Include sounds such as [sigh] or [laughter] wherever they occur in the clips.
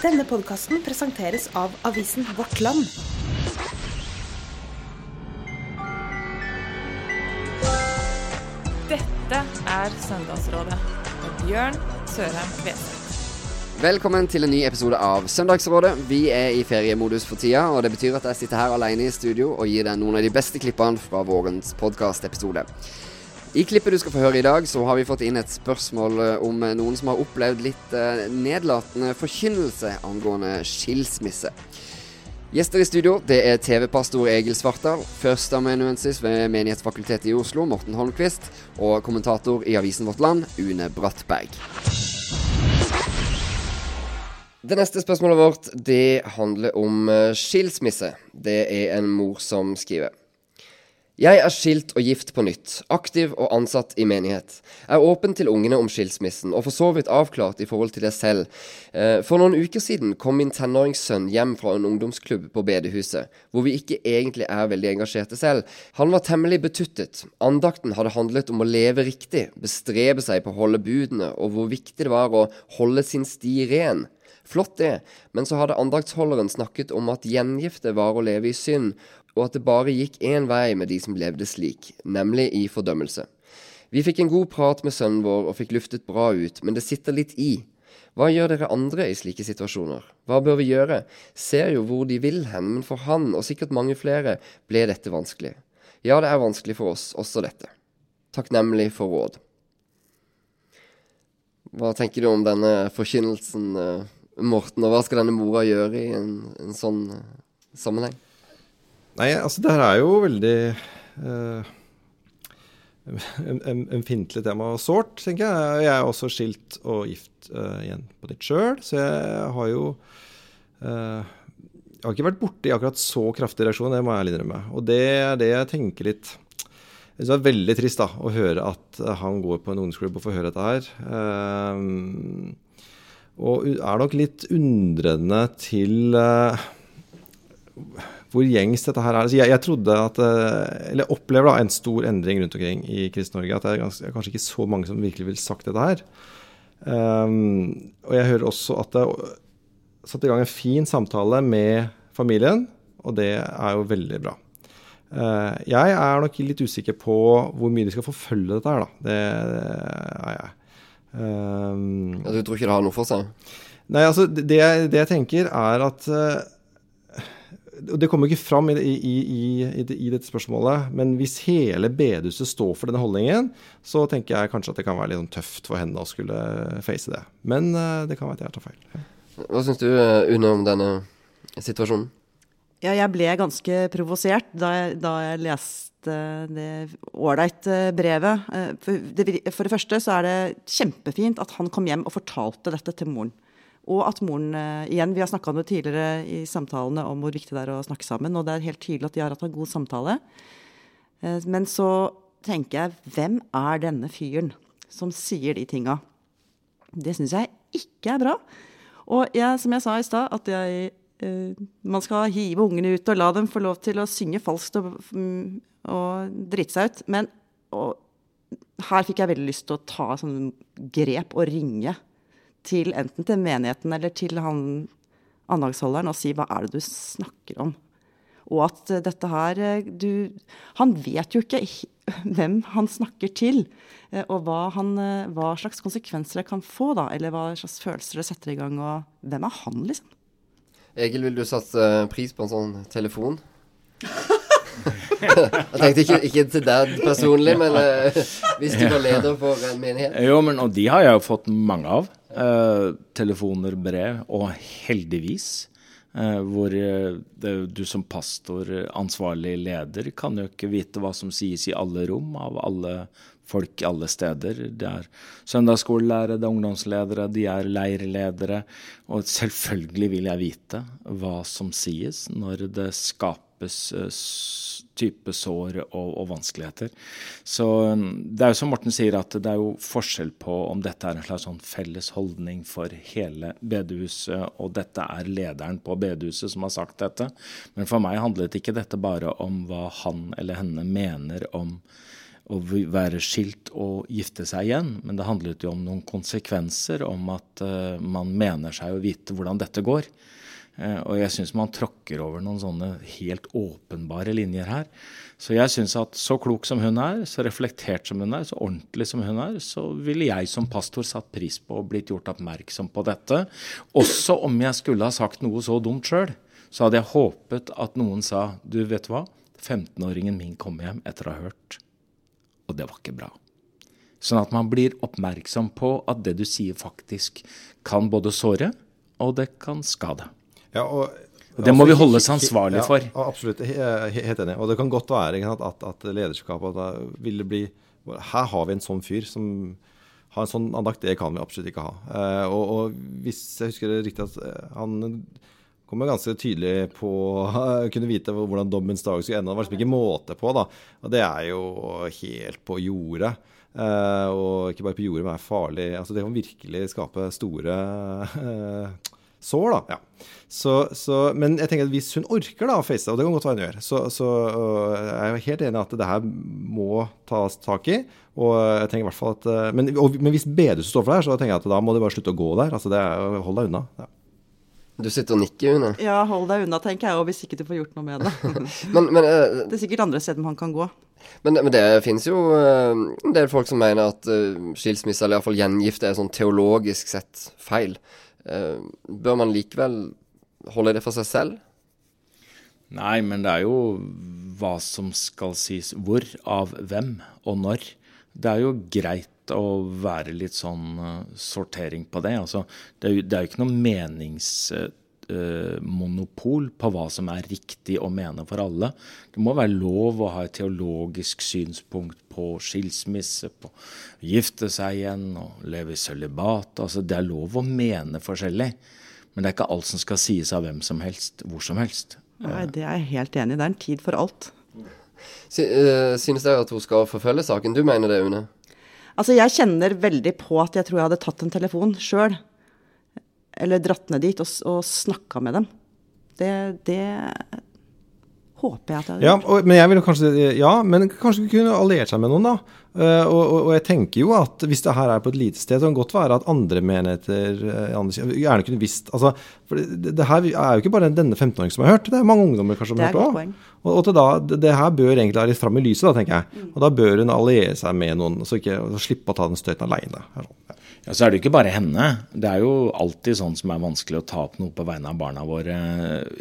Denne podkasten presenteres av avisen Vårt Land. Dette er Søndagsrådet med Bjørn Sørheim Kveseth. Velkommen til en ny episode av Søndagsrådet. Vi er i feriemodus for tida, og det betyr at jeg sitter her alene i studio og gir deg noen av de beste klippene fra vårens podkastepisode. I klippet du skal få høre i dag, så har vi fått inn et spørsmål eh, om eh, noen som har opplevd litt eh, nedlatende forkynnelse angående skilsmisse. Gjester i studio det er TV-pastor Egil Svartdal, førsteamanuensis ved Menighetsfakultetet i Oslo, Morten Holmquist, og kommentator i avisen Vårt Land, Une Brattberg. Det neste spørsmålet vårt det handler om skilsmisse. Det er en mor som skriver. Jeg er skilt og gift på nytt, aktiv og ansatt i menighet. Jeg Er åpen til ungene om skilsmissen, og for så vidt avklart i forhold til det selv. Eh, for noen uker siden kom min tenåringssønn hjem fra en ungdomsklubb på bedehuset, hvor vi ikke egentlig er veldig engasjerte selv. Han var temmelig betuttet. Andakten hadde handlet om å leve riktig, bestrebe seg på å holde budene, og hvor viktig det var å holde sin sti ren. Flott det, men så hadde andaktsholderen snakket om at gjengifte var å leve i synd, og at det bare gikk én vei med de som levde slik, nemlig i fordømmelse. Vi fikk en god prat med sønnen vår og fikk luftet bra ut, men det sitter litt i. Hva gjør dere andre i slike situasjoner? Hva bør vi gjøre? Ser jo hvor de vil hen, men for han, og sikkert mange flere, ble dette vanskelig. Ja, det er vanskelig for oss, også dette. Takknemlig for råd. Hva tenker du om denne forkynnelsen, eh, Morten, og hva skal denne mora gjøre i en, en sånn eh, sammenheng? Nei, altså det her er jo veldig en, Ømfintlig tema og sårt, tenker jeg. Jeg er også skilt og gift uh, igjen på nytt sjøl, så jeg har jo uh, Jeg har ikke vært borti akkurat så kraftig reaksjon, det må jeg innrømme. Og det er det jeg tenker litt jeg synes det er veldig trist da, å høre at han går på en ungdomsklubb og får høre dette her. Um, og er nok litt undrende til uh, hvor gjengs dette her er. Altså jeg, jeg, trodde at, eh, eller opplever da en stor endring rundt omkring i Kristen-Norge. At det er, ganske, kanskje ikke så mange som virkelig vil sagt dette her. Um, og jeg hører også at det er satt i gang en fin samtale med familien, og det er jo veldig bra. Uh, jeg er nok litt usikker på hvor mye de skal forfølge dette her, da. Det, det er jeg. Um, du tror ikke det har noe for seg? Nei, altså det, det jeg tenker er at uh, Det kommer ikke fram i, i, i, i, dette spørsmålet, men hvis hele bedehuset står for denne holdningen, så tenker jeg kanskje at det kan være litt sånn tøft for henne å skulle face det. Men uh, det kan være at jeg tar feil. Hva syns du, eh, Une, om denne situasjonen? Ja, jeg ble ganske provosert da, da jeg leste det ålreit brevet. For det, for det første så er det kjempefint at han kom hjem og fortalte dette til moren. Og at moren eh, igjen, Vi har snakka om det tidligere i samtalene om hvor viktig det er å snakke sammen. Og det er helt tydelig at de har hatt en god samtale. Eh, men så tenker jeg, hvem er denne fyren som sier de tinga? Det syns jeg ikke er bra. Og jeg, som jeg sa i stad, at jeg, eh, man skal hive ungene ut og la dem få lov til å synge falskt og, mm, og drite seg ut. Men og, her fikk jeg veldig lyst til å ta sånn grep og ringe til enten til menigheten eller til han anlagsholderen og si hva er det du snakker om? Og at dette her du, Han vet jo ikke hvem han snakker til, og hva, han, hva, slags konsekvenser det kan få, da, eller hva slags følelser det setter i gang, og hvem er han, liksom? Egil, vil du satt pris på en sånn telefon? [laughs] Jeg tenkte ikke, ikke, til deg personlig, men hvis du var leder for en menighet? Jo, men og de har jeg jo fått mange av. Uh, telefoner, brev, og heldigvis. Uh, hvor uh, det, du som pastor, ansvarlig leder, kan jo ikke vite hva som sies i alle rom av alle folk alle steder. Det er søndagsskolelærere, det er ungdomsledere, de er leirledere. Og selvfølgelig vil jeg vite hva som sies når det skapes type sår og, og, vanskeligheter. Så um, det er jo som Morten sier, at det er jo forskjell på om dette er en slags sånn felles holdning for hele bedehuset, og dette er lederen på bedehuset som har sagt dette. Men for meg handlet ikke dette bare om hva han eller henne mener om å være skilt og gifte seg igjen, men det handlet jo om noen konsekvenser, om at uh, man mener seg å vite hvordan dette går. Uh, og jeg syns man tråkker over noen sånne helt åpenbare linjer her. Så jeg syns at så klok som hun er, så reflektert som hun er, så ordentlig som hun er, så ville jeg som pastor satt pris på og blitt gjort oppmerksom på dette. Også om jeg skulle ha sagt noe så dumt sjøl, så hadde jeg håpet at noen sa du, vet hva, 15-åringen min kom hjem etter å ha hørt og det var ikke bra. Sånn at man blir oppmerksom på at det du sier faktisk kan både såre, og det kan skade. Ja, og, det må vi altså, holdes ansvarlig for. Ja, absolutt, helt enig. Og det kan godt være at, at, at lederskapet ville bli Her har vi en sånn fyr som har en sånn andakt. Det kan vi absolutt ikke ha. Eh, og, og hvis jeg husker det riktig, at eh, han kommer ganske tydelig på å kunne vite hvordan dommens dag skulle ende. Det var liksom ikke måte på, da. Og det er jo helt på jordet. Uh, og ikke bare på jordet, men er farlig. Altså, det kan virkelig skape store uh, sår, da. Ja. Så, så, men jeg tenker at hvis hun orker da å face det, og det kan godt være hun gjør, så, så uh, jeg er helt enig i at det her må tas tak i. Og jeg tenker i hvert fall at, men, og, men hvis bedehuset står for det her, så tenker jeg at da må de bare slutte å gå der. altså det er, Hold deg unna. Ja. Du sitter og nikker, Une. Ja, hold deg unna, tenker jeg, og hvis ikke du får gjort noe med det. [laughs] men, men, uh, det er sikkert andre steder man kan gå. Men, men det finnes jo uh, en del folk som mener at uh, skilsmisse, eller iallfall gjengifte, er sånn teologisk sett feil. bør man likevel holde det for seg selv? Nei, men det er jo hva som skal sies hvor, av hvem og når. Det er jo greit å være litt sånn uh, sortering på det. Altså, det, er jo, det er jo ikke noe meningsmonopol uh, på hva som er riktig å mene for alle. Det må være lov å ha et teologisk synspunkt på skilsmisse, på å gifte seg igjen og leve i sølibat. Altså, det er lov å mene forskjellig. Men det er ikke alt som skal sies av hvem som helst, hvor som helst. Nei, Det er jeg helt enig i. Det er en tid for alt. Eh, synes dere at hun skal forfølge saken? Du mener det, Une? Altså, jeg kjenner veldig på at jeg tror jeg hadde tatt en telefon sjøl. Eller dratt ned dit og, og snakka med dem. Det, det håper jeg at jeg hadde ja, og, men jeg ville kanskje, ja, men kanskje kunne alliert seg med noen, da. Uh, og, og, jeg tenker jo at hvis det her er på et lite sted, så kan det godt være at andre menigheter uh, gjerne kunne visst altså, For det, det, her er jo ikke bare denne 15-åringen som har hørt, det er mange ungdommer kanskje som har hørt òg. Og, og da, det, det, her bør egentlig være litt fram i lyset, da, tenker jeg. Mm. Og da bør hun alliere seg med noen, så ikke så slippe å ta den støyten aleine. Ja. Ja, Så er det jo ikke bare henne. Det er jo alltid sånn som er vanskelig å ta opp noe på vegne av barna våre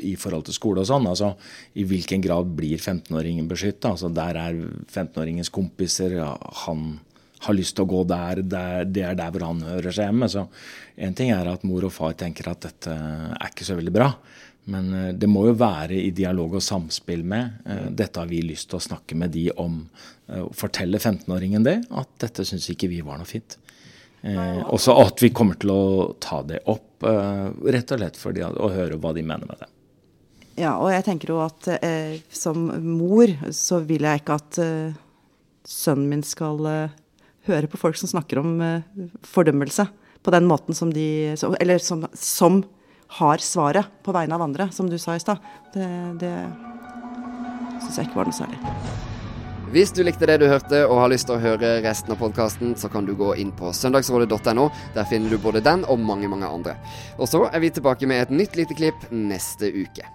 i forhold til skole og sånn. Altså, I hvilken grad blir 15-åringen beskytta? Altså, der er 15-åringens kompiser, han har lyst til å gå der, der, det er der hvor han hører seg hjemme. Så en ting er at mor og far tenker at dette er ikke så veldig bra. Men eh, det må jo være i dialog og samspill med. Eh, dette har vi lyst til å snakke med de om. Eh, fortelle 15-åringen det, at dette syns ikke vi var noe fint. Eh, også at vi kommer til å ta det opp, eh, rett og slett fordi å høre hva de mener med det. Ja, og jeg tenker jo at eh, som mor så vil jeg ikke at eh, sønnen min skal eh, høre på folk som snakker om eh, fordømmelse på den måten som de som, Eller som, som, har svaret på vegne av andre, som du sa i stad. Det, det syns jeg ikke var noe særlig. Hvis du likte det du hørte og har lyst til å høre resten av podkasten, så kan du gå inn på søndagsrådet.no. Der finner du både den og mange, mange andre. Og så er vi tilbake med et nytt lite klipp neste uke.